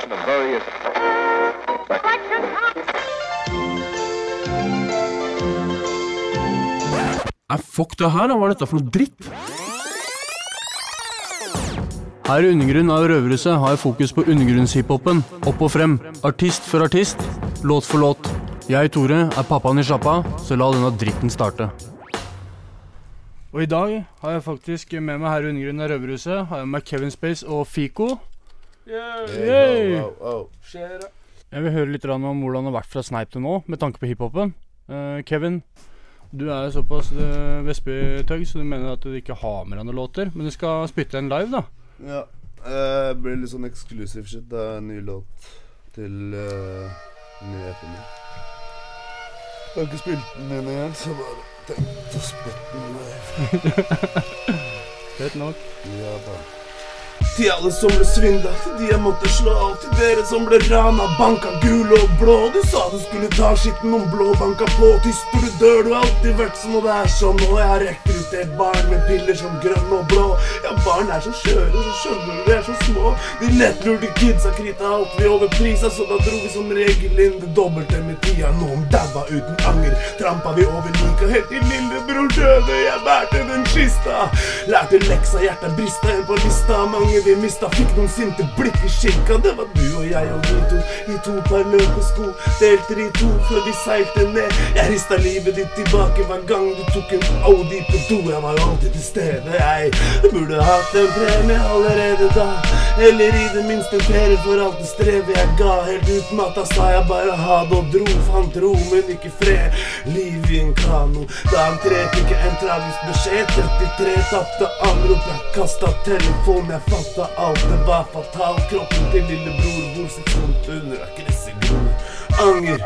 collection of various. Nei, fuck det her, da. Hva er dette for noe dritt? Her i Undergrunn av Røverhuset har jeg fokus på undergrunnshiphopen. Opp og frem. Artist for artist. Låt for låt. Jeg, Tore, er pappaen i sjappa, så la denne dritten starte. Og i dag har jeg faktisk med meg her i Undergrunnen av Røverhuset har jeg med Kevin Space og Fico. Yay! Jeg vil høre litt om hvordan det har vært fra Sneip til nå, med tanke på hiphopen. Uh, Kevin, du er jo såpass uh, Vestby-tøgg, så du mener at du ikke har med deg noen låter. Men du skal spytte en live, da. Ja. eh, Det blir litt sånn exclusive shit. Det er en ny låt til uh, nye min. Jeg har ikke spilt den inn igjen, så bare tenkte å spytte den live. Fett nok. Ja da. Til alle som ble svindla, til de jeg måtte slå av. Til dere som ble rana, banka gul og blå. Du sa du skulle ta skitten om blå, banka på. Tyster du dør, du har alltid vært sånn, og det er sånn. Og jeg har et barn med piller som grønn og blå. Ja, barn er så skjøre, så skjønner du, de er så små. De lettlurte kidsa krita alt vi overprisa, så da dro vi som regel inn det dobbelte med tida. Noen daua uten anger, trampa vi over lika helt til lillebror døde. Jeg bærte den kista. Lærte leksa, hjertet brista en på lista. Mange vi mista, fikk noen sinte blikk i kirka. Det var du og jeg og vi to i to par løpesko. Delte de to før vi seilte ned. Jeg rista livet ditt tilbake hver gang du tok en Audi på Jeg var jo alltid til stede, jeg. Burde hatt en premie allerede da. Eller i det minste ferie for alt det strevet jeg ga. Helt utmatta sa jeg bare ha det og dro. Fant ro, men ikke fred. Liv i en kano. Dag tre fikk jeg en tragisk beskjed. 33 tapte anrop. Jeg kasta telefonen, jeg fatta alt. Det var fatalt. Kroppen til lillebror bor sitt vondt under. Er gresset gror. Anger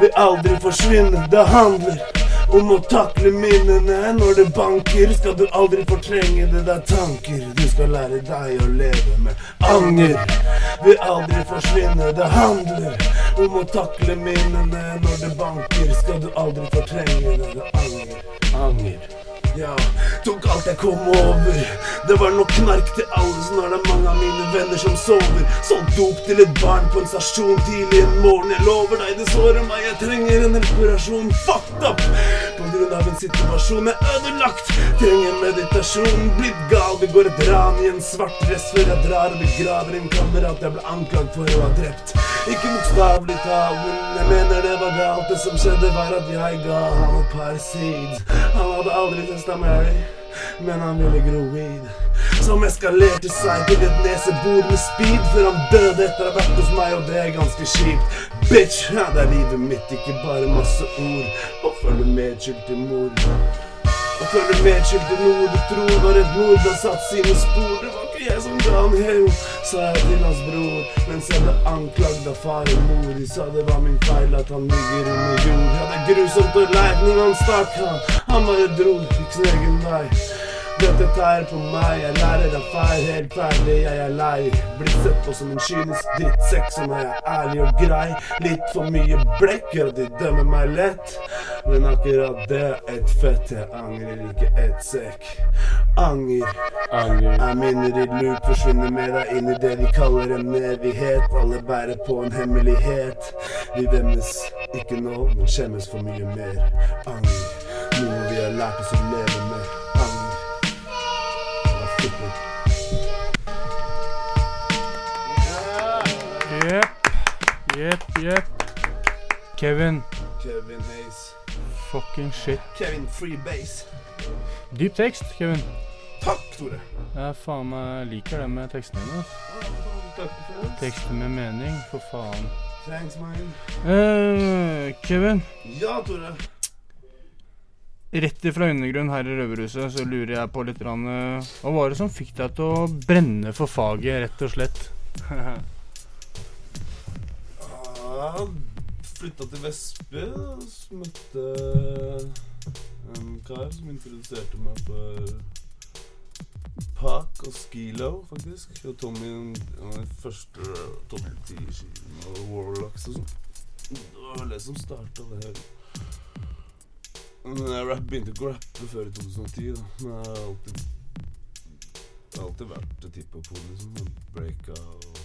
vil aldri forsvinne. Det handler om å takle minnene når det banker. Skal du aldri fortrenge det der tanker. Du skal lære deg å leve med anger. Vil aldri forsvinne. Det handler om å takle minnene når det banker. Skal du aldri fortrenge det. Det anger. Anger. Ja, tok alt jeg kom over. Det var nok knark til alle, så nå er det mange av mine venner som sover. Solgt dop til et barn på en stasjon tidlig en morgen. Jeg lover deg, det sårer meg, jeg trenger en reparasjon. Fucked up! Grunn av en situasjon er ødelagt. Trenger meditasjon, blitt gal. Det går et ran i en svart dress før jeg drar og begraver en kamerat jeg ble anklagd for å ha drept. Ikke bokstavelig talt, men jeg mener det var galt. Det som skjedde, var at jeg ga han et par seeds. Han hadde aldri testa Mary, men han ville gro weed. Som eskalerte seg til et nesebor med speed før han døde etter å ha vært hos meg, og det er ganske kjipt. Bitch, ja, det er livet mitt, ikke bare masse ord. Og følge medskyld til mor. Og følge medskyld til noe du tror var et mord har satt sine spor. Det var ikke jeg som ga han hevn, sa jeg til hans bror. Mens jeg ble anklagd av far og mor. De sa det var min feil at han ligger under jord. Ja, det er grusomt og leit, men han stakk han. Han bare dro, gikk sin egen vei. Dette tærer på meg, jeg lærer av feil, helt ferdig, jeg er lei. Blitt sett på som en kynisk drittsekk, så nå er jeg ærlig og grei. Litt for mye blekk, ja, de dømmer meg lett. Men akkurat det er et fett, jeg angrer ikke et sekk. Anger. Jeg minner i loop, forsvinner med deg inn i det de kaller en evighet. Alle bærer på en hemmelighet. Vi vemmes ikke nå, men skjemmes for mye mer. Anger. Noe vi har lært oss å leve med. Jepp, jepp. Kevin. Kevin Hayes. Fucking shit. Kevin Freebase. Dyp tekst, Kevin. Takk, Tore. Jeg faen meg liker det med tekstene dine. Tekster med mening, for faen. Thanks, man. Eh, Kevin. Ja, Tore. Rett ifra undergrunn her i Røverhuset så lurer jeg på litt eh, Hva var det som fikk deg til å brenne for faget, rett og slett? Ja, flytta til Vestby og møtte en kar som introduserte meg for Park og Skilo, faktisk. Og Tommy var den første Tommy T-skiven og Warlocks og sånn. Det var vel det som starta det hele. Men jeg rap, begynte ikke å rappe før i 2010, da. Men jeg har alltid, jeg har alltid vært det tippet på, liksom. og Breaka og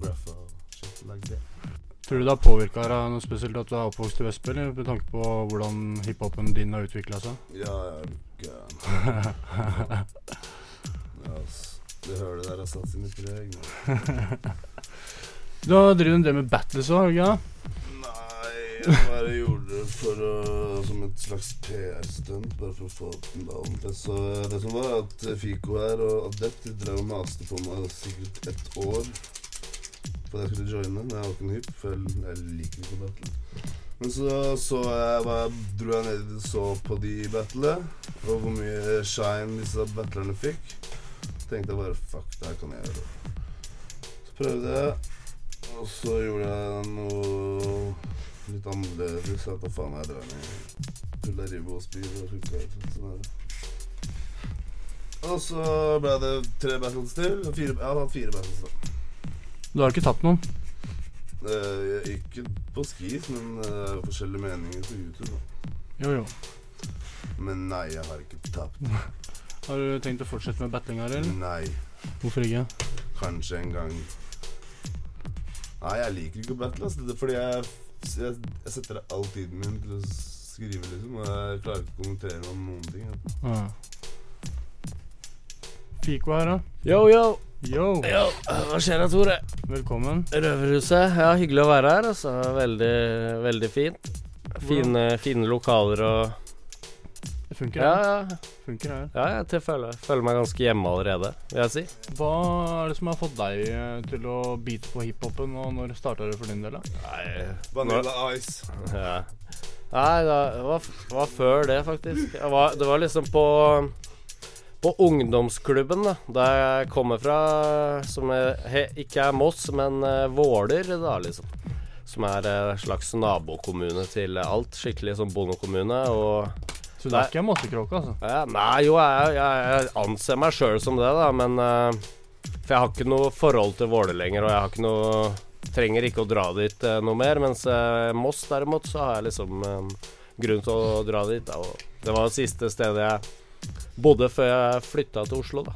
graffa shit like that. Tror du det har påvirka deg noe spesielt at du er oppvokst i Vestby, eller med tanke på hvordan hiphopen din har utvikla seg? Ja, jeg er gæren. ja, ass. Det hølet der har satt sine preg. Du har drevet en del med battles òg, har du ikke det? Nei, jeg bare gjorde det for å Som et slags PR-stunt, bare for å få den ballen til. Så det som var, at Fico her og Adept de drev og maste på meg sikkert ett år for at jeg skulle joine. Men jeg var ikke noe hypp, for jeg, jeg liker ikke battle. Men så så jeg bare dro jeg ned og så på de battlene, og hvor mye shine disse battlerne fikk. Tenkte jeg bare fuck, det her kan jeg gjøre. Så prøvde jeg. Og så gjorde jeg noe litt annerledes. Jeg tar faen drar ned full av og spyr og hooka. Sånn. Og så ble det tre battles til. Fire, jeg hadde hatt fire battles da. Du har ikke tatt noen? Uh, ikke på skis, men uh, forskjellige meninger på YouTube. Da. Jo, jo. Men nei, jeg har ikke tapt. Har du tenkt å fortsette med battling her, eller? Nei. Hvorfor ikke? Kanskje en gang. Nei, jeg liker ikke å battle. Altså. Det er fordi jeg, jeg, jeg setter all tiden min til å skrive, liksom. Og jeg klarer ikke å kommentere om noen ting. altså. Ja. Fico her, da. Yo, yo. Yo, Yo, Hva skjer da, Tore? velkommen. Røverhuset. Ja, hyggelig å være her. altså. Veldig, veldig fint. Fine, fine lokaler og Det funker, Ja, her. ja. funker her. ja jeg føler, føler meg ganske hjemme allerede, vil jeg si. Hva er det som har fått deg eh, til å bite på hiphopen, og når starta det for din del? da? Nei, Vanilla Ice. ja. Nei det var, var før det, faktisk. Jeg var, det var liksom på på ungdomsklubben, da der jeg kommer fra, som er, he, ikke er Moss, men uh, Våler, da, liksom. Som er en slags nabokommune til alt. Skikkelig sånn bondekommune. Og Så du er ikke Mossekråke, altså? Ja, nei, jo, jeg, jeg, jeg anser meg sjøl som det, da, men uh, For jeg har ikke noe forhold til Våler lenger, og jeg har ikke noe Trenger ikke å dra dit eh, noe mer. Mens eh, Moss, derimot, så har jeg liksom eh, grunn til å dra dit. Da, og det var det siste stedet jeg bodde før jeg flytta til Oslo, da.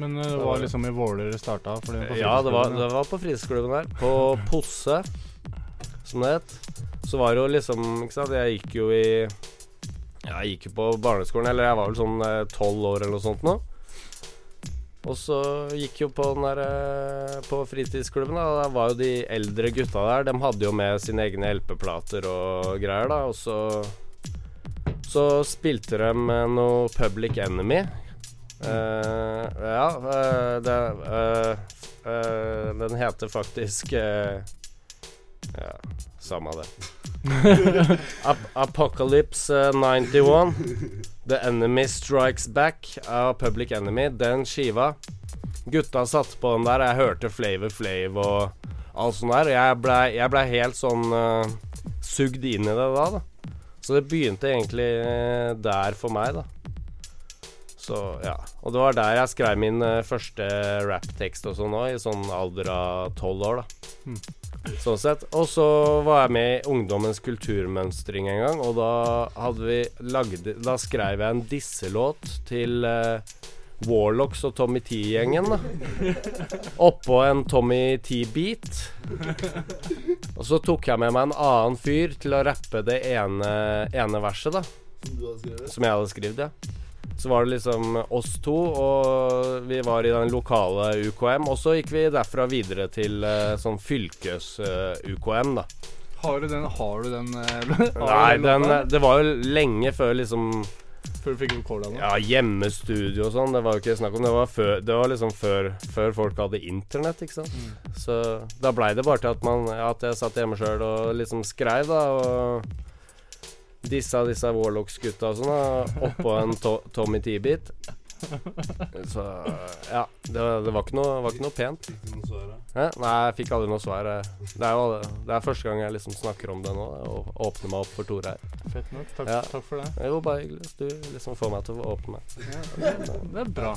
Men eh, det var liksom i Våler det starta? Ja, det var, det var på fritidsklubben der. På Posse, som det het. Så var det jo liksom Ikke sant, jeg gikk jo i Jeg gikk jo på barneskolen, eller jeg var vel sånn tolv år eller noe sånt nå. Og så gikk jo på den der eh, På fritidsklubben, da. Da var jo de eldre gutta der. De hadde jo med sine egne LP-plater og greier, da. Og så Så spilte de med noe Public Enemy. Uh, ja, uh, det uh, Den heter faktisk Ja, samme det. Ap Apocalypse eh, 91. The Enemy Strikes Back av Public Enemy. Den skiva. Gutta satte på den der. Jeg hørte Flavor Flav og alt sånt der. Jeg blei ble helt sånn sugd inn i det da, da. Så det begynte egentlig eh, der for meg, da. Så ja. Og det var der jeg skrev min eh, første rapptekst og sånn òg, i sånn alder av tolv år, da. Mm. Sånn sett. Og så var jeg med i Ungdommens kulturmønstring en gang, og da hadde vi lagd Da skrev jeg en disselåt til eh, Warlocks og Tommy T-gjengen. Oppå en Tommy T-beat. Og så tok jeg med meg en annen fyr til å rappe det ene, ene verset, da. Som jeg hadde skrevet, ja. Så var det liksom oss to, og vi var i den lokale UKM. Og så gikk vi derfra videre til eh, sånn fylkes-UKM, da. Har du den? Har du den, eh, har Nei, den, det var jo lenge før liksom Før du fikk recorda den? Ja, hjemmestudio og sånn. Det var jo ikke snakk om Det var, før, det var liksom før, før folk hadde internett, ikke sant. Mm. Så da blei det bare til at, man, at jeg satt hjemme sjøl og liksom skreiv, da. Og disse disse Warlocks-gutta og sånn, oppå en to Tommy T-bit. Så ja. Det, var- det var, ikke noe, var ikke noe pent. Fikk du noe svar, da? Hæ? Nei, jeg fikk aldri noe svar. Det er jo det er første gang jeg liksom snakker om det nå, og åpner meg opp for Tore her. Fett nok. Takk, Ja. takk for det. Jo, bare hyggelig. Du liksom får meg til å åpne meg. Det er bra.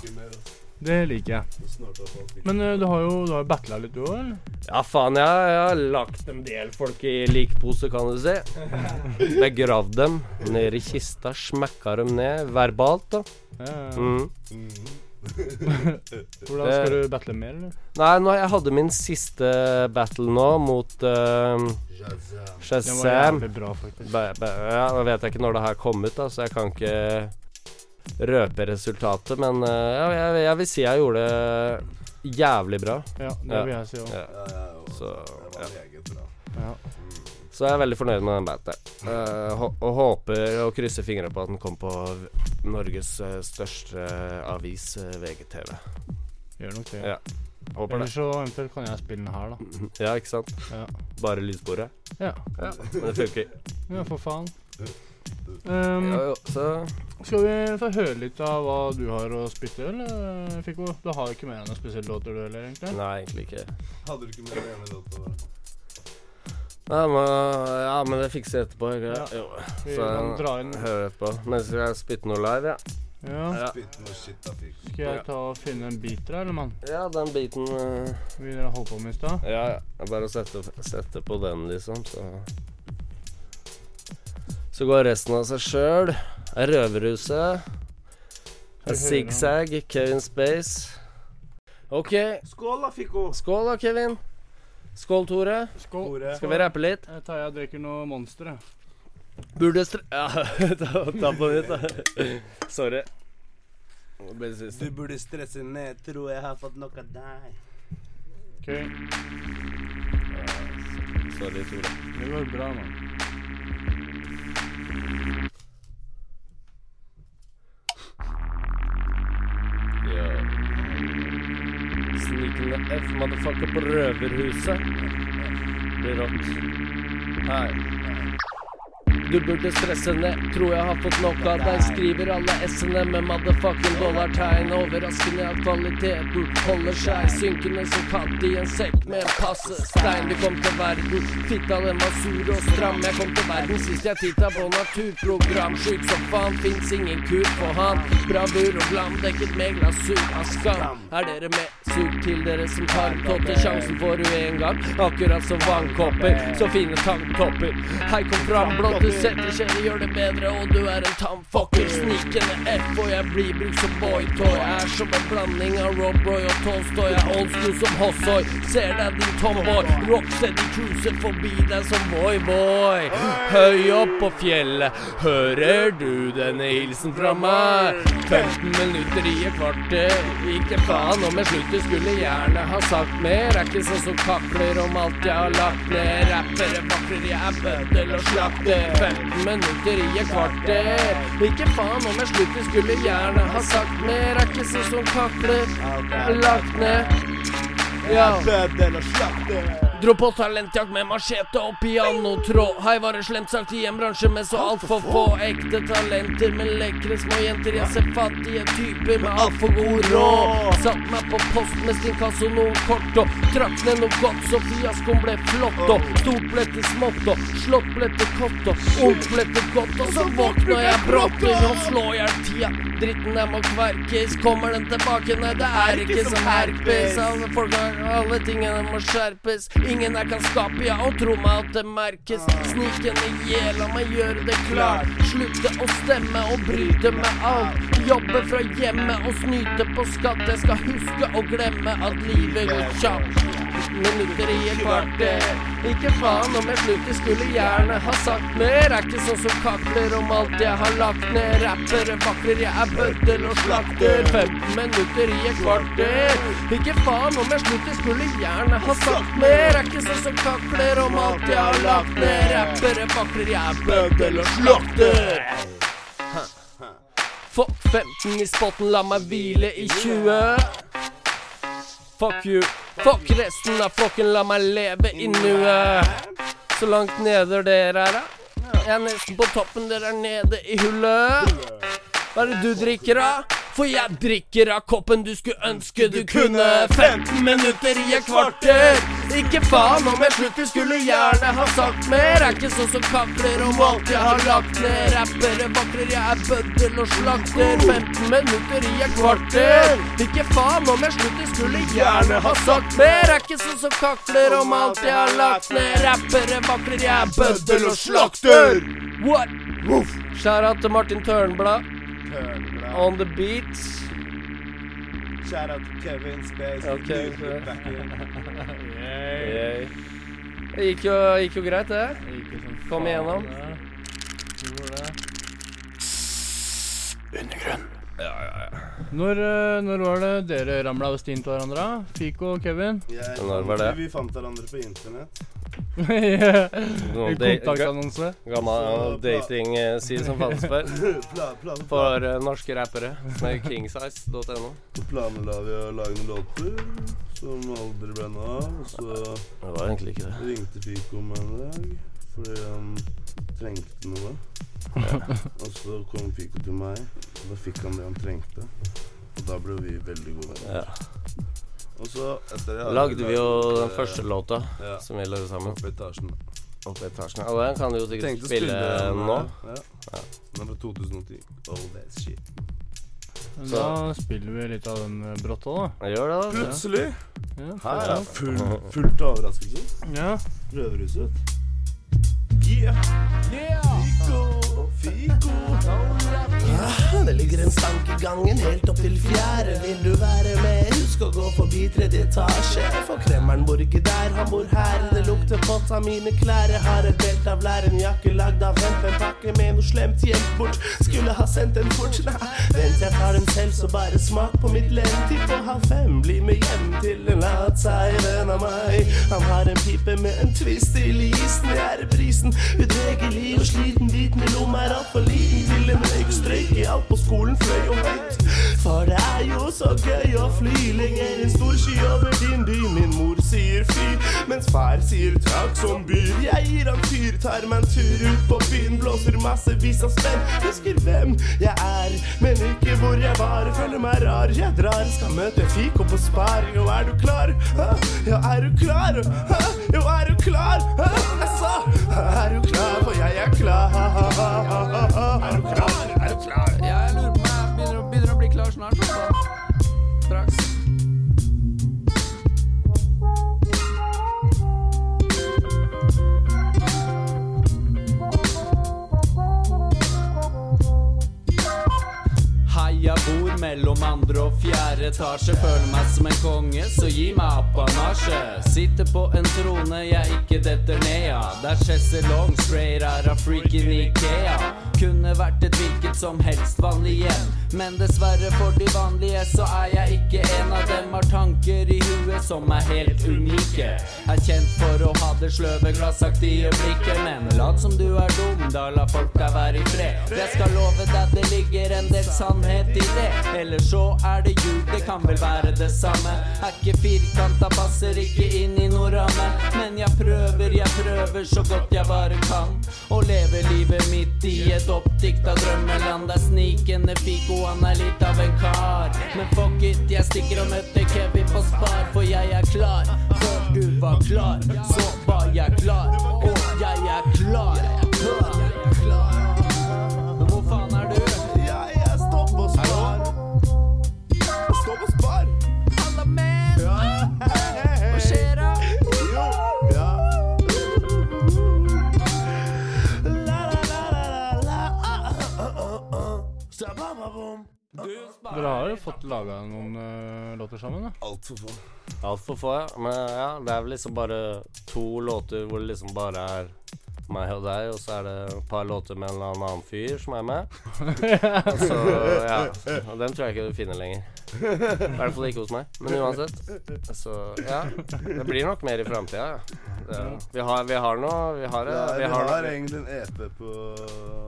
Det liker jeg. Det. Men eh, du har jo du har battla litt, du òg, eller? Ja, faen, jeg, jeg har lagt en del folk i likpose, kan du si. Begravd dem ned i kista, smekka dem ned verbalt, da. Ja, ja. Mm. Hvordan skal du battle mer, eller? Nei, nå, jeg hadde min siste battle nå mot uh, Shazam. Den var jævlig bra, faktisk. Ja, nå vet jeg ikke når det her kom ut, da, så jeg kan ikke røpe resultatet. Men uh, ja, jeg, jeg vil si jeg gjorde det jævlig bra. Ja, det vil jeg si òg. Ja. Ja, ja, ja. Så. Ja. så jeg er veldig fornøyd med den battlen. Uh, og håper og krysser fingrene på at den kommer på Norges eh, største avis, eh, VGTV. Gjør nok det. Ja. Håper Eller så eventuelt kan jeg spille den her, da. Ja, ikke sant? Ja. Bare lydsporet. Ja, Ja, men det funker. ja for faen. Um, ja, jo, så skal vi få høre litt av hva du har å spytte, eller? Fikko? Du har ikke med deg noen spesielle låter, du heller, egentlig? Nei, egentlig ikke. Hadde du ikke med deg ene låta? Nei, men, ja, men det fikser jeg etterpå. Ikke? Ja. Jo. Vi Så kan dra inn hører etterpå. Mens jeg spytter noe live, ja. Ja. Ja. Skal jeg ta og finne en bit der, eller, mann? ja den biten uh... Vi dere holdt på med i stad? Ja, ja. Bare å sette, sette på den, liksom, så Så går resten av seg sjøl. Røverhuset. Zigzag, Kevin Space. OK. Skål da, Fikko. Skål da, Kevin. Skål, Tore. Skål. Tore. Skal vi rappe litt? Jeg tar jeg drikker noe Monster, jeg. Burde stre... Ja, ta, ta på nytt, da. Sorry. Du burde stresse ned, tror jeg har fått nok av deg. Okay. Sorry, Tore. Det går bra, mann. Snikende F, motherfucker, på Røverhuset. Det Blir rått. Hei. Du burde stresse ned, tror jeg har fått nok av deg. Skriver alle s-ene med motherfucking dollartegn. Overraskende at kvaliteten holder seg. Synkende som katt i en sekk med en passe stein. Vi kom til verden, fitta den var sur og stram. Jeg kom til verden sist jeg titta på naturprogram. Sjuk som faen, fins ingen kur på han. Bravur og glam dekket med glasur av skam. Er dere med? Sug til dere som tar totte. Sjansen får du en gang, akkurat som vannkopper. Så fine tanktopper. Hei, kom fram, blått skjede, gjør det bedre, og du er en tamfucker. Snikende F, og jeg blir brukt som boytoy. Er som en blanding av Rob Roy og Tolstoy. Jeg er old school som Hossoy. Ser deg, din tomboy. Rocksteady cruiser forbi deg som boy-boy. Høy opp på fjellet, hører du denne hilsen fra meg? 15 minutter i et kvarter. Ikke faen om jeg slutter, skulle gjerne ha sagt mer. Er ikke sånn som kakler om alt jeg har lagt ned. Rappere vakler, jeg er bøddel og slakter. 15 minutter i et kvarter. Ikke faen om jeg slutter, skulle gjerne ha sagt mer. Er ikke sånn som kakler, har lagt ned. Ja. Dro på talentjakt med machete og pianotråd. Hei, var det slemt sagt i en bransje med så altfor få ekte talenter. Med lekre små jenter. Jeg ser fattige typer med altfor god råd. Satt meg på post med stinkasso noen kort og trakk ned noe godt, så fiaskoen ble flott. Og stort ble til smått og slått ble til kott og ondt ble til godt. Og så våkna jeg brått til å slå i hjel tida. Dritten der må kverkes. Kommer den tilbake? Nei, det er ikke som herpes. Alle folk har alle tingene må skjerpes. Ingen her kan skape, ja, og tro meg at det merkes. Snikende gjel, la meg gjøre det klart. Slutte å stemme og bryte med alt. Jobbe fra hjemmet og snyte på skatt. Jeg skal huske å glemme at livet går kjapt. Minutter i et kvarter. Ikke faen om jeg slutter, skulle gjerne ha sagt mer. Er ikke sånn som kakler om alt jeg har lagt ned. Rappere vakler, jeg er bøddel og slakter. 15 minutter i et kvarter. Ikke faen om jeg slutter, skulle gjerne ha sagt mer. Er ikke sånn som kakler om alt jeg har lagt ned. Rappere vakler, jeg er bøddel og slakter. Fuck 15 i spotten, la meg hvile i 20. Fuck you. Fuck resten av flokken, la meg leve i nuet. Så langt neder dere er, da. Jeg er nesten på toppen, dere er nede i hullet. Hva er det du drikker av? For jeg drikker av koppen du skulle ønske du kunne. 15 minutter i et kvarter. Ikke faen om jeg slutter, skulle gjerne ha sagt mer. Er ikke sånn som kakler om alt jeg har lagt ned. Rappere vakler, jeg er bøddel og slakter. 15 minutter i et kvarter. Ikke faen om jeg slutter, skulle gjerne ha sagt mer. Er ikke sånn som kakler om alt jeg har lagt ned. Rappere vakler, jeg er bøddel og slakter. What? Skjæra til Martin Tørnblad. On the beat. Shout out to Kevin Space. Nydelig ok. backing. Yay. Det gikk jo, gikk jo greit, det. Ikke sånn Kom faen, igjennom. det. Det. Ja, ja, ja. Når, eh, når var det dere ramla av stien til hverandre? Fico og Kevin? Jeg, Når var det? Vi fant hverandre på internett. En kontaktannonse. Gammel dating-side som fantes før. For eh, norske rappere. Er kingsize.no. Planen la vi å lage noen låter som aldri ble noe av. Og så Det var egentlig ikke det. ringte Fico meg en dag fordi han trengte noe. Og så kom Fico til meg, og da fikk han det han trengte. Og da ble vi veldig gode venner. Ja. Og så etter det Lagde vi jo den eh, første låta ja, som vi lagde sammen. oppe i etasjen. Oppe i etasjen. Og den kan du jo sikkert Tenkte å spille nå. Ja. ja. Den er fra 2010. Oh, that's shit. Så. Da spiller vi litt av den eh, brått òg, da. Jeg gjør det, da. Plutselig Ja, her er full, fullt av overraskelser. ja. Røverhuset. Yeah! Fico, Fico. Ah, Det ligger en stank i gangen helt opp til fjerde. Vil du være med? Husk å gå forbi tredje etasje. For kremmeren bor ikke der, han bor her. Det lukter pott av mine klær. Jeg har et belte av lær, en jakke lagd av hemp, en pakke med noe slemt gjemt bort. Skulle ha sendt den fort. Nei, vent, jeg tar den selv, så bare smak på mitt lem. Ti på halv fem, bli med hjem til en lat seg venn av meg. Han har en pipe med en twist i lisen. Jeg er i prisen, udregelig og sliten. Biten i lomma altfor liten til en røykstrøyk alt på skolen fløy og høyt. For det er jo så gøy å fly. lenger en stor sky over din by. Min mor sier fy, mens far sier takk som byr. Jeg gir han fyr, tar meg en tur ut på byen. Blåser massevis av spenn. Husker hvem jeg er, men ikke hvor jeg var. Føler meg rar, jeg drar. Skal møte Fico på Spar. Jo, er du klar? Hæ? Ja, er du klar? Jo, er du klar? Jeg sa, er du klar? For jeg er klar. Er du klar? Er du klar? Ja, jeg lurer på om jeg begynner, å- begynner å bli klar snart. Altså. Straks. Hei, jeg bor mellom andre og fjerde etasje. Føler meg som en konge, så gi meg apanasje. Sitter på en trone jeg ikke detter ned er sjeselong straight out av freaking Ikea. Kunne vært et hvilket som helst vanlig hjem. Men dessverre for de vanlige så er jeg ikke en av dem. Har tanker i huet som er helt unike. Er kjent for å ha det sløve, glassaktige blikket. Men lat som du er dum, da la folk deg være i fred. Jeg skal love deg det ligger en del sannhet i det. Eller så er det jul, det kan vel være det samme. Er ikke firkanta, passer ikke inn i noe ramme. Men jeg prøver, jeg prøver så godt jeg bare kan. Å leve livet mitt i et oppdikta drømmeland. Der snikende figo, han er litt av en kar. Men fuck it, jeg stikker og møter Kevin på Spar, for jeg er klar. Før du var klar, så var jeg klar. Dere har jo fått laga noen uh, låter sammen, da. Altfor få. Altfor få, ja. Men ja, det er vel liksom bare to låter hvor det liksom bare er meg og deg, og så er det et par låter med en eller annen fyr som er med. Og så, ja. Og den tror jeg ikke du finner lenger. I hvert fall ikke hos meg. Men uansett. Så ja. Det blir nok mer i framtida, ja. Det, vi, har, vi har noe Vi har, Ja, vi vi har, har egentlig en EP på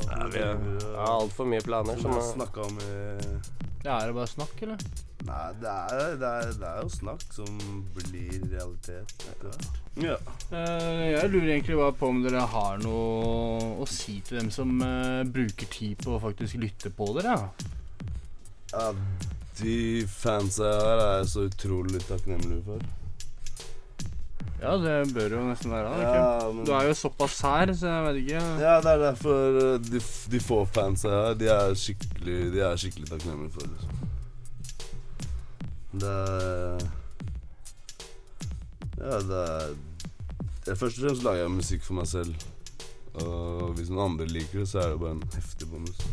ja, vi har altfor mye planer. Som Som, vi har snakka om i Ja, er det bare snakk, eller? Nei, det er, det, er, det er jo snakk som blir realitet etter hvert. Ja. Uh, jeg lurer egentlig bare på om dere har noe å si til dem som uh, bruker tid på å faktisk lytte på dere. Ja. de fansa her er jeg så utrolig takknemlig for. Ja, det bør jo nesten være det. Ja, men- Du er jo såpass sær, så jeg vet ikke. Ja, det er derfor uh, de, de få fansa jeg de er skikkelig De er skikkelig takknemlige for liksom. Det er Ja, det er jeg, Først og fremst lager jeg musikk for meg selv. Og hvis noen andre liker det, så er det bare en heftig bonus.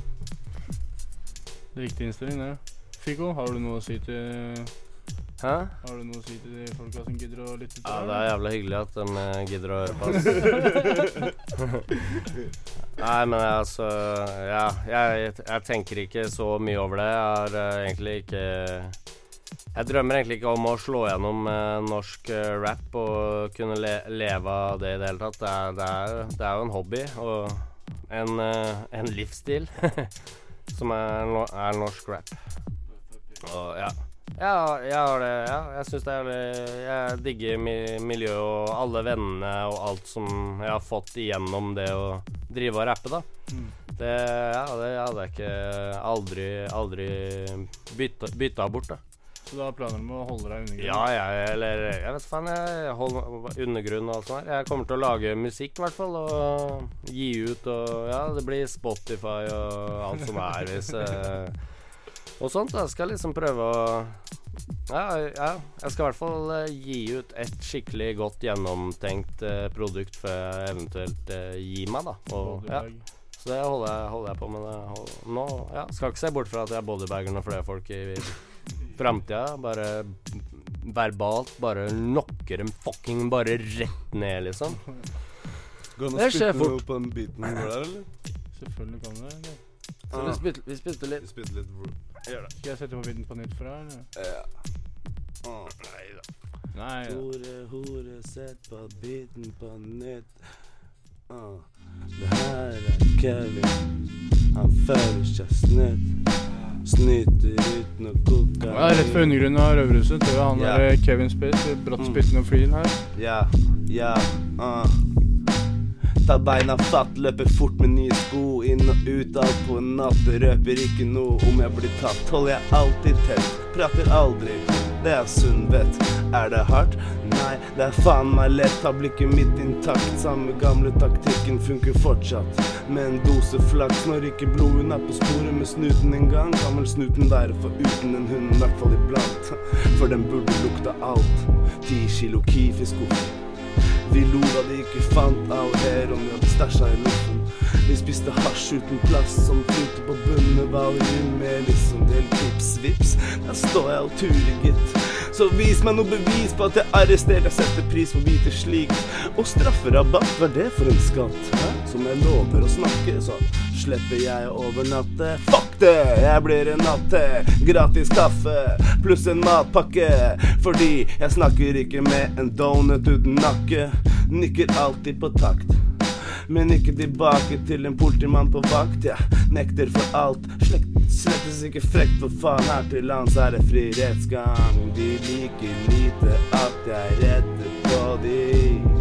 Riktig innstilling, det. Fico, har du noe å si til Hæ? Har du noe å si til de folka som gidder å lytte til Ja, det er jævla hyggelig at de eh, gidder å høre på oss. Nei, men altså Ja, jeg, jeg tenker ikke så mye over det. Jeg har uh, egentlig ikke Jeg drømmer egentlig ikke om å slå gjennom uh, norsk uh, rap og kunne le leve av det i det hele tatt. Det er, det er, det er jo en hobby og en, en livsstil som er, no er norsk rap. Og ja. Ja, jeg har det. Ja, jeg syns det er jævlig Jeg digger mi miljøet og alle vennene og alt som jeg har fått igjennom det å drive og rappe, da. Mm. Det, ja, det hadde jeg ikke aldri, aldri bytta, bytta bort, da. Så du har planer om å holde deg undergrunn? Ja, jeg eller Jeg vet faen, jeg holder undergrunn og alt sånt her. Jeg kommer til å lage musikk, i hvert fall, og gi ut og Ja, det blir Spotify og alt som er, hvis eh, Og sånt. da skal jeg liksom prøve å ja, ja, jeg skal i hvert fall eh, gi ut et skikkelig godt gjennomtenkt eh, produkt før jeg eventuelt eh, gir meg, da. Og, ja, så det holder jeg, holder jeg på med. Det. Nå ja, skal ikke se bort fra at jeg bodybagger noen flere folk i framtida. Bare verbalt bare knocker dem fucking bare rett ned, liksom. Går det an fort. å du spytte noe på den biten der, eller? Selvfølgelig kan du det. Så vi spytter litt. Vi spytter litt hvor- Skal jeg sette på biten på nytt for deg? eller? Ja. Oh. Nei da. Nei. ja. Hore, hore, sett på biten på nytt. Oh. Det her er Kevin. Han føler seg snytt. Snyter uten å koke. Ja, rett for undergrunnen av Røverhuset han er der Kevin Space brått Mm. spyttende og flyen her. Ja, ja, ah. Ta beina fatt, løper fort med nye sko. Inn og ut, alt på en natt. Røper ikke noe om jeg blir tatt. Holder jeg alltid tett, prater aldri. Det er sunn vett. Er det hardt? Nei, det er faen meg lett. Har blikket mitt intakt. Samme gamle taktikken funker fortsatt. Med en dose flaks når ikke blodet er på sporet med snuten en gang. Kan vel snuten være foruten en hund, i hvert fall iblant. For den burde lukta alt. Ti kilo Kifi-skuff. Vi lo da de ikke fant av heroen vi hadde stæsja i luften. Vi spiste hasj uten plass som flyter på bunnen. Valium med liksom del tips, vips. Der står jeg og turer, gitt. Så vis meg noe bevis på at jeg er. Jeg setter pris på å vite slikt. Og strafferabatt, hva er det for en skatt? Hæ? Som jeg lover å snakke, så slipper jeg å overnatte. Fuck det! Jeg blir en natt til. Gratis kaffe pluss en matpakke. Fordi jeg snakker ikke med en donut uten nakke. Nikker alltid på takt. Men ikke tilbake til en politimann på vakt. Jeg nekter for alt. Slekt, slettes ikke frekt, for faen. Her til lands er det fri rettsgang. De liker lite at jeg retter på de.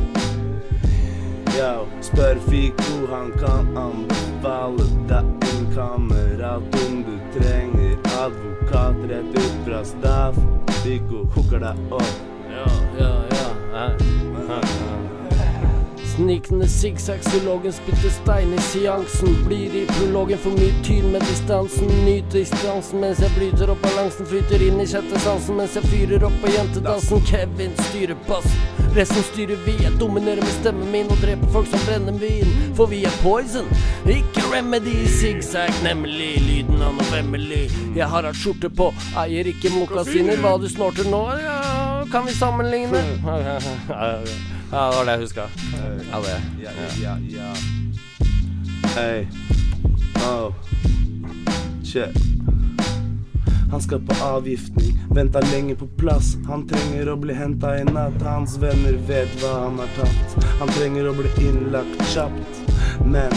Yo, spør Fiko, han kan anbefale deg en kamerat om du trenger advokat rett ut fra staff. Fiko hooker deg opp. Ja, ja, ja. Snikende sikksakk, zoologen spytter stein i seansen. Blir i prologen for mye tyn med distansen. Nyter distansen mens jeg bryter opp balansen. Flyter inn i sjette sansen mens jeg fyrer opp på jentedansen. Kevin styrer bassen. Resten styrer vi. Jeg dominerer med stemmen min og dreper folk som brenner vin. For vi er poison, ikke remedy. Sikksakk, nemlig. Lyden av noe vemmelig. Jeg har hatt skjorte på, eier ikke mokasiner. Hva du snorter nå, ja, kan vi sammenligne? Ja, det var det jeg huska. Ja, det. Ja, ja, ja. Hey. Oh. Shit. Han skal på avgiftning, venta lenge på plass. Han trenger å bli henta i natt. Hans venner vet hva han har tatt. Han trenger å bli innlagt kjapt. Men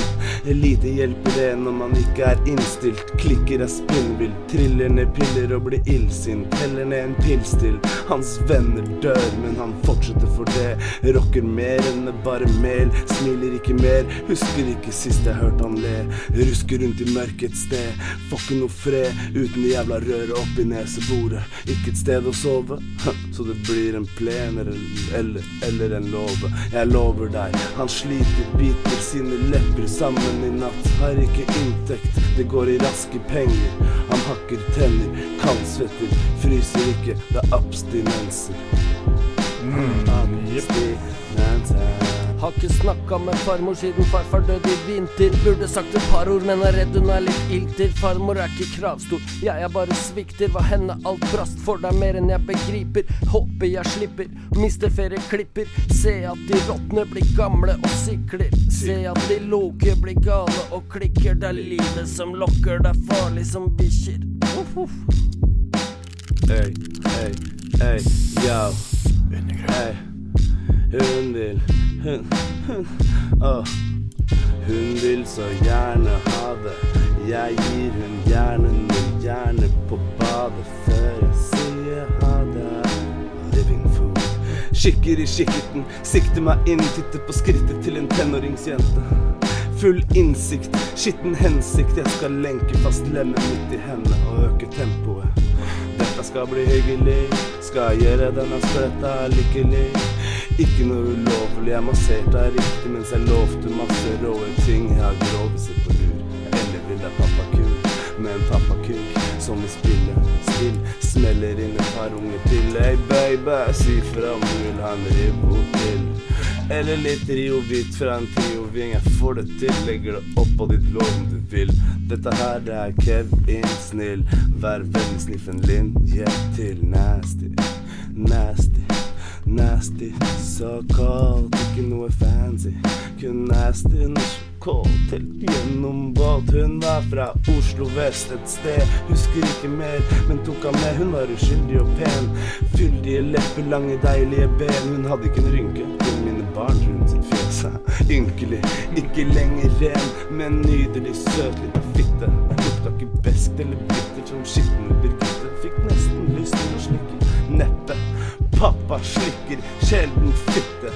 lite hjelper det når man ikke er innstilt. Klikker er spinnvill, triller ned piller og blir illsint. Heller ned en pils til. Hans venner dør, men han fortsetter for det. Rocker mer enn bare mel. Smiler ikke mer, husker ikke sist jeg hørte han le. Rusker rundt i mørket et sted. Får ikke noe fred uten det jævla røret oppi neseboret. Ikke et sted å sove, så det blir en plen eller, eller, eller en låve. Jeg lover deg, han sliter, biter sine lepper sammen i natt. Har ikke inntekt, det går i raske penger. Han hakker tenner, kaldsvetter, fryser ikke, det er abstinenser. Abstinenser. Har ikke snakka med farmor siden farfar døde i vinter. Burde sagt et par ord, men er redd hun er litt ilter. Farmor er ikke kravstor, jeg er bare svikter. Hva henne alt brast for deg mer enn jeg begriper. Håper jeg slipper, mister ferieklipper. Se at de råtne blir gamle og sikler. Se at de loke blir gale og klikker. Det er livet som lokker, det er farlig som bikkjer. Uff, uff. Hey, hey, hey, yo. Hey. Hun vil Hun, hun Åh. Hun vil så gjerne ha det. Jeg gir hun gjerne noe gjerne på badet før jeg sier ha det. Living food. Kikker i kikkerten, sikter meg inn, titter på skrittet til en tenåringsjente. Full innsikt, skitten hensikt, jeg skal lenke fast lemmet mitt i henne og øke tempoet. Dette skal bli hyggelig, skal gjøre denne spletta lykkelig. Ikke noe ulovlig, jeg masserte deg riktig mens jeg lovte masse råe ting. Jeg har groviser på lur, eller vil jeg pappakuk med en pappakuk som vil spille spill. Smeller inn et par unger til. Hey baby, si fra om du vil ha en ribbo til. Eller litt Rio Hvit fra en trioving. Jeg får det til, legger det opp på ditt lov om du vil. Dette her det er Kevin Snill. Vær vennlig, sniff en linje til nasty. Nasty. Nasty, så kaldt, ikke noe fancy. Kun nasty, norsk kål til gjennom båt. Hun var fra Oslo vest et sted, husker ikke mer, men tok han med. Hun var uskyldig og pen. Fyldige lepper, lange, deilige ben. Hun hadde ikke en rynke. til mine barn rundt sitt fjes. Ynkelig, ikke lenger ren, men nydelig, søt lita fitte. Lukta ikke beskt eller bittert som skitne Birgitte. Pappa slikker sjelden fitte.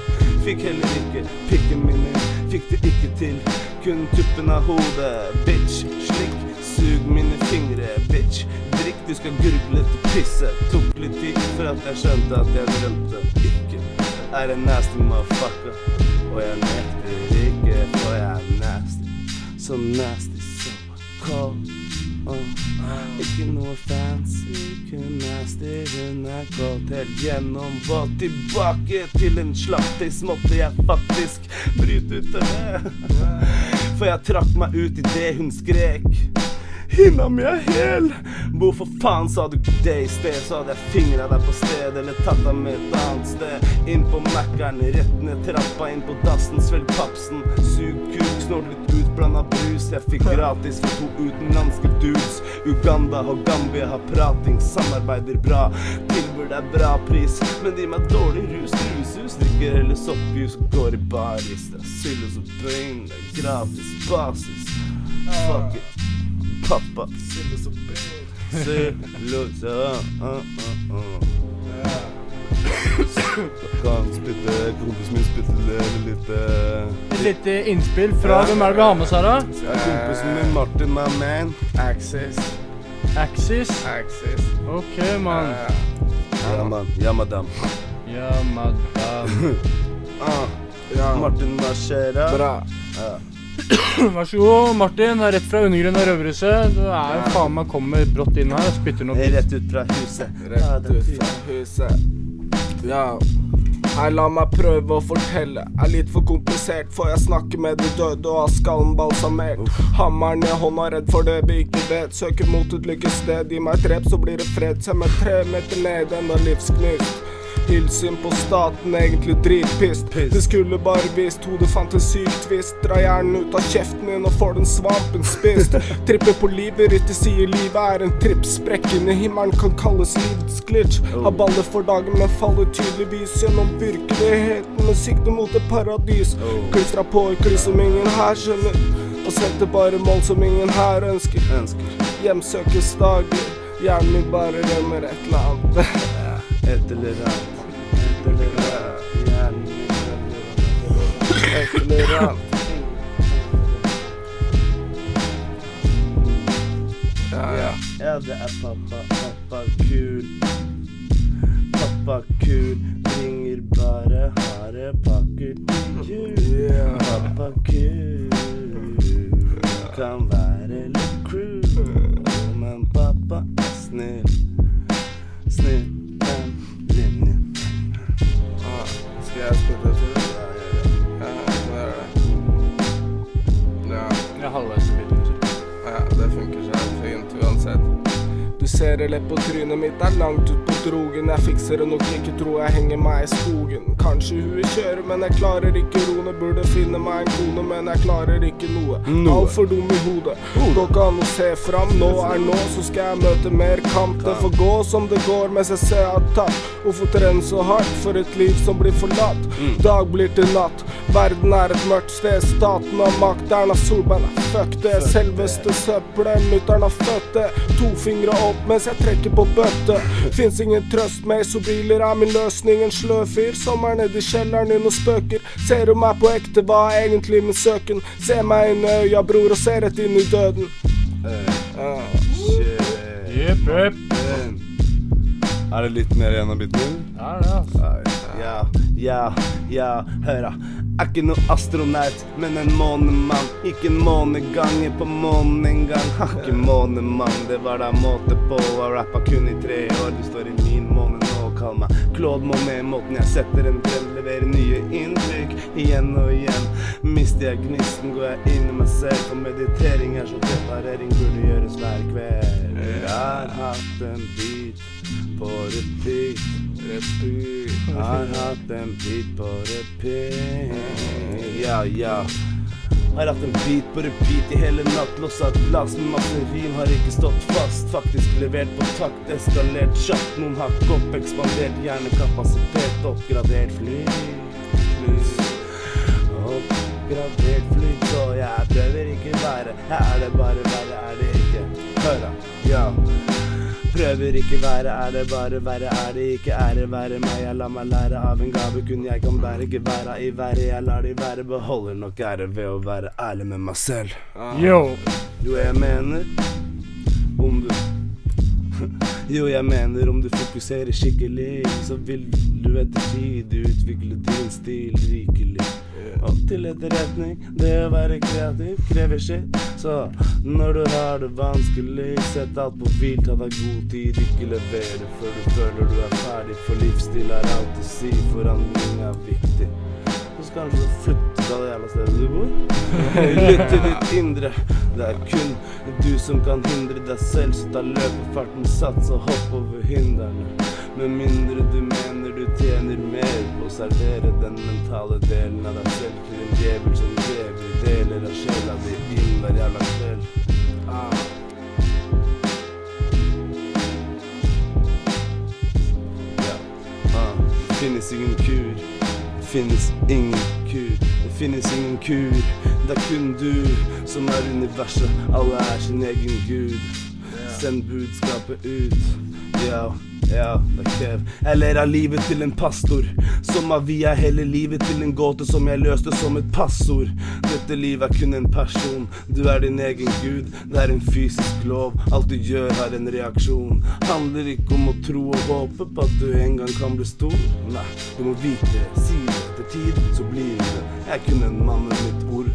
Fikk heller ikke pikken min inn. Fikk det ikke til. Kun tuppen av hodet. Bitch, slikk. Sug mine fingre, bitch. Drikk, du skal gurgle til pisse. Tok litt tid for at jeg skjønte at jeg drømte ikke. Er en nasty motherfucker. Og jeg nekter ikke, for jeg er nasty. Så nasty, så cold. Ikke noe fancy, kun nasty. Hun er gått helt gjennom våt. Tilbake til en slattis måtte jeg faktisk bryte ut av det. For jeg trakk meg ut idet hun skrek. Hinna mi er hel! Hvorfor faen sa du det i sted? Så hadde jeg fingra deg på stedet, eller tatt deg med et annet sted. Inn på Mækkern, rett ned trappa, inn på dassen, svelg papsen. Sug kuk, snort litt utblanda brus. Jeg fikk gratis for to utenlandske dudes. Uganda og Gambia har prating, samarbeider bra. Tilbyr deg bra pris, men de meg dårlig rus. Rushus drikker heller soppjus går i baris. Det er Silos og bøyn, det er gratis basis. Fuck it. Pappa. Uh, uh, uh, uh. Kan spytte, kompisen min spytte litt litt Et lite innspill fra hvem er det vi har med oss her, da? ja, Kompisen min Martin, my man. Axis. Axis. Axis. Ok, mann. Ja, man. Ja, madam. Ja, madam. Ah, ja. Martin, hva skjer da? Bra. Vær så god, Martin. er Rett fra undergrunnen av Røverhuset. Du er jo faen meg kommer brått inn her og spytter noe. Rett ut fra huset. Rett ut fra huset. Ja. Hei, la meg prøve å fortelle. Er litt for komplisert, for jeg snakker med de døde og har skallen balsamert. Hammeren i hånda, redd for det vi ikke vet. Søker mot et lykkested. Gi meg et rep, så blir det fred. Se meg tre meter ned, enda livsknust. Hilsen på staten, egentlig dritpist. Det skulle bare visst hodet fant en syk tvist. Dra hjernen ut av kjeften din og får den svampen spist. Tripper på livet, rytter sier livet er en tripp. Sprekken i himmelen kan kalles livets glitch. Har baller for dagen, men faller tydeligvis gjennom virkeligheten med sikte mot et paradis. Klistra på et kliss som ingen her skjønner. Og setter bare mål som ingen her ønsker. Hjemsøkes daglig. Hjernen min bare rømmer et eller annet. Et eller annet. Ja, det er pappa, pappa kul. Pappa kul, ringer bare harde pakker til jul. Pappa kul, kan være litt crew. Men pappa er snill. Snill ser lett på trynet mitt er langt ut på drogen. Jeg fikser det nok ikke, tror jeg henger meg i skogen. Kanskje huet kjører, men jeg klarer ikke roene. Burde finne meg en kone, men jeg klarer ikke noe. Altfor dum i hodet. Går ikke an å se fram. Nå er nå, så skal jeg møte mer kamp. Det får gå som det går mens jeg ser at tatt. Hvorfor trene så hardt for et liv som blir forlatt? Dag blir til natt. Verden er et mørkt sted. Staten har makt. Erna Solberg er fuck det. Selveste søppelet. Mutter'n har født det. To fingre opp mens jeg trekker på bøtte. Fins ingen trøst med isobiler, er min løsning. En sløv fyr som er nedi kjelleren din og spøker. Ser du meg på ekte, hva er egentlig min søken? Se meg inn i øya, bror, og se rett inn i døden. Ah. Jepp, jepp. Er det litt mer igjen av biten? Ja, det er altså. Ja, ja, ja, hør da. Er ikke noe astronaut, men en månemann. Ikke en måneganger på månen engang. Har ikke månemann, det var da måte på. Har rappa kun i tre år, du står i min måne nå. Kall meg Claude Monet, måten jeg setter en trend, leverer nye inntrykk. Igjen og igjen. Mister jeg gnisten, går jeg inn i meg selv. For meditering er som preparering burde gjøres hver kveld. Jeg har hatt en beat på repeat. Har hatt en beat på repeat. Ja, ja. Har hatt en beat på repeat i hele natt. Lossa et glass med masse rim, har ikke stått fast. Faktisk levert på takt, eskalert kjapt. Noen hakk opp, ekspandert hjernekapasitet, oppgradert fly. Oppgradert fly, så jeg prøver ikke være. Er det bare være, er det ikke? Hør da, ja. Prøver ikke være, er det bare være, er det ikke ære være meg? Jeg lar meg lære av en gave kun jeg kan bære, ikke være i været, jeg lar de være, beholder nok ære ved å være ærlig med meg selv. Yo. Jo, jeg mener om du Jo, jeg mener om du fokuserer skikkelig, så vil du etter tid utvikle din stil rikelig. Og til etterretning, det å være kreativ krever sitt. Så når du har det vanskelig, sett alt på hvil, ta deg god tid. Ikke levere før du føler du er ferdig, for livsstil har alt å si. Forandring er viktig. Så skal du flytte fra det jævla stedet du bor. Lytt til ditt indre. Det er kun du som kan hindre deg selv, så ta løpefarten, sats og hopp over hindrene. Med mindre du mener du tjener mer på å servere den mentale delen av deg selv til en djevel som lever deler av sjela di inn hver jævla kveld. Ah. Ja. Ah. Det finnes ingen kur. Det finnes ingen kur. Det finnes ingen kur. Det er kun du som er universet. Alle er sin egen gud. Send budskapet ut. Ja, ja, det krev. Eller av livet til en pastor. Som av via hele livet til en gåte som jeg løste som et passord. Dette livet er kun en person. Du er din egen gud. Det er en fysisk lov. Alt du gjør, har en reaksjon. Handler ikke om å tro og håpe på at du en gang kan bli stor. Nei, du må vite, si det etter tid, så blir det. Jeg er kun en mann med mitt ord.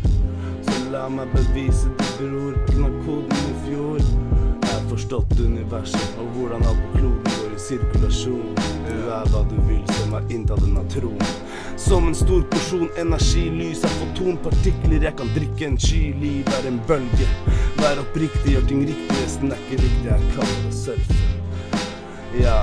Så la meg bevise det, bror. Knakk koden i fjor. Har forstått universet og hvordan alt på kloden går i sirkulasjon. Du er hva du vil, som er inntatt denne tronen. Som en stor porsjon energi, lys er fotonpartikler. Jeg kan drikke en sky, liv er en bølge. Vær oppriktig, gjør ting riktig, resten er ikke riktig. Jeg kaller det surfe. Ja,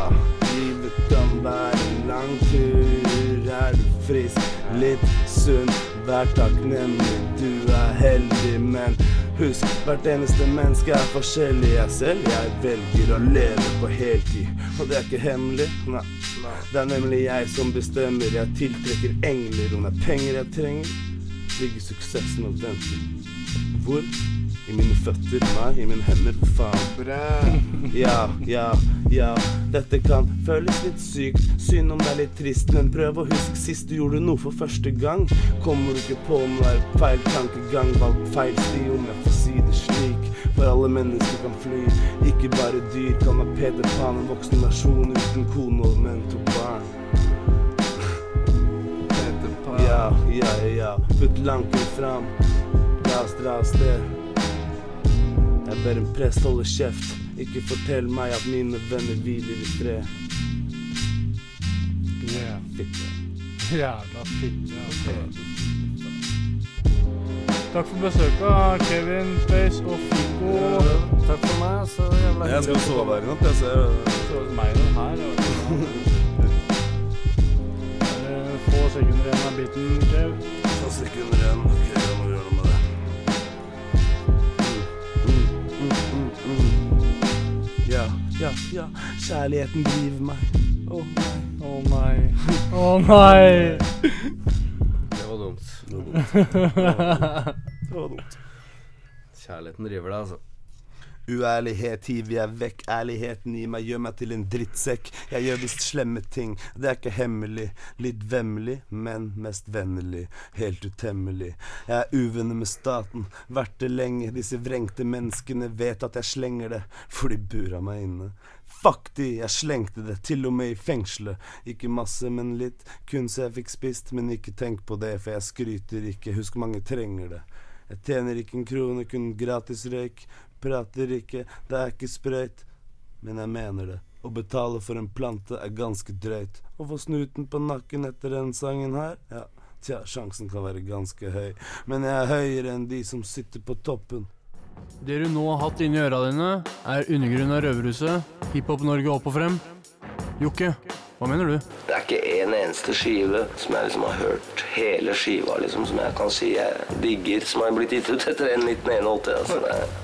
livet kan være en lang tur. Er du frisk, litt sunn, vær takknemlig. Du er heldig, men husk, hvert eneste menneske er forskjellig. Jeg selv, jeg velger å leve på heltid. Og det er ikke hemmelig. Nei. Det er nemlig jeg som bestemmer. Jeg tiltrekker engler. Om det er penger jeg trenger, ligger suksessen og venter. Hvor? I mine føtter, nei, i mine hender, for faen. Ja, ja, ja. Dette kan føles litt sykt. Synd om det er litt trist, men prøv å huske sist du gjorde noe for første gang. Kommer du ikke på om det er feil tankegang, valg feil sti, om jeg får si det slik. For alle mennesker kan fly, ikke bare dyr. Kall meg Peter Pan, en voksen versjon uten kone og menn to barn. Ja, ja, ja. Putt lanken fram. La oss dra av sted. Ber en prest holde kjeft. Ikke fortell meg at mine venner hviler i fred. Yeah. Fitte. Jævla fitte. Okay. Takk for besøket, Kevin, Space og Fico. Takk for meg. Så jævla Jeg skal sove her i natt, jeg ser Så meg den her. er Få sekunder igjen av biten, Kev. Få sekunder igjen. Ok, Ja, ja. Kjærligheten driver meg. Å nei. Å nei. Å nei. Det var dumt. Det var dumt. Det var dumt. Kjærligheten driver deg, altså. Uærlighet hiver jeg vekk. Ærligheten i meg gjør meg til en drittsekk. Jeg gjør visst slemme ting, det er ikke hemmelig. Litt vemmelig, men mest vennlig. Helt utemmelig. Jeg er uvenner med staten, vært det lenge. Disse vrengte menneskene vet at jeg slenger det, for de bura meg inne. Fuck de, jeg slengte det, til og med i fengselet. Ikke masse, men litt. Kun så jeg fikk spist, men ikke tenk på det, for jeg skryter ikke. Husk mange trenger det. Jeg tjener ikke en krone, kun gratis røyk. Prater ikke, det er ikke sprøyt. Men jeg mener det. Å betale for en plante er ganske drøyt. Å få snuten på nakken etter den sangen her, ja, tja, sjansen kan være ganske høy. Men jeg er høyere enn de som sitter på toppen. Det du nå har hatt inni øra dine, er undergrunnen av Røverhuset, Hiphop-Norge opp og frem. Jokke, hva mener du? Det er ikke en eneste skive som jeg liksom har hørt hele skiva, liksom, som jeg kan si jeg digger, som har blitt gitt ut etter en 1981. Altså,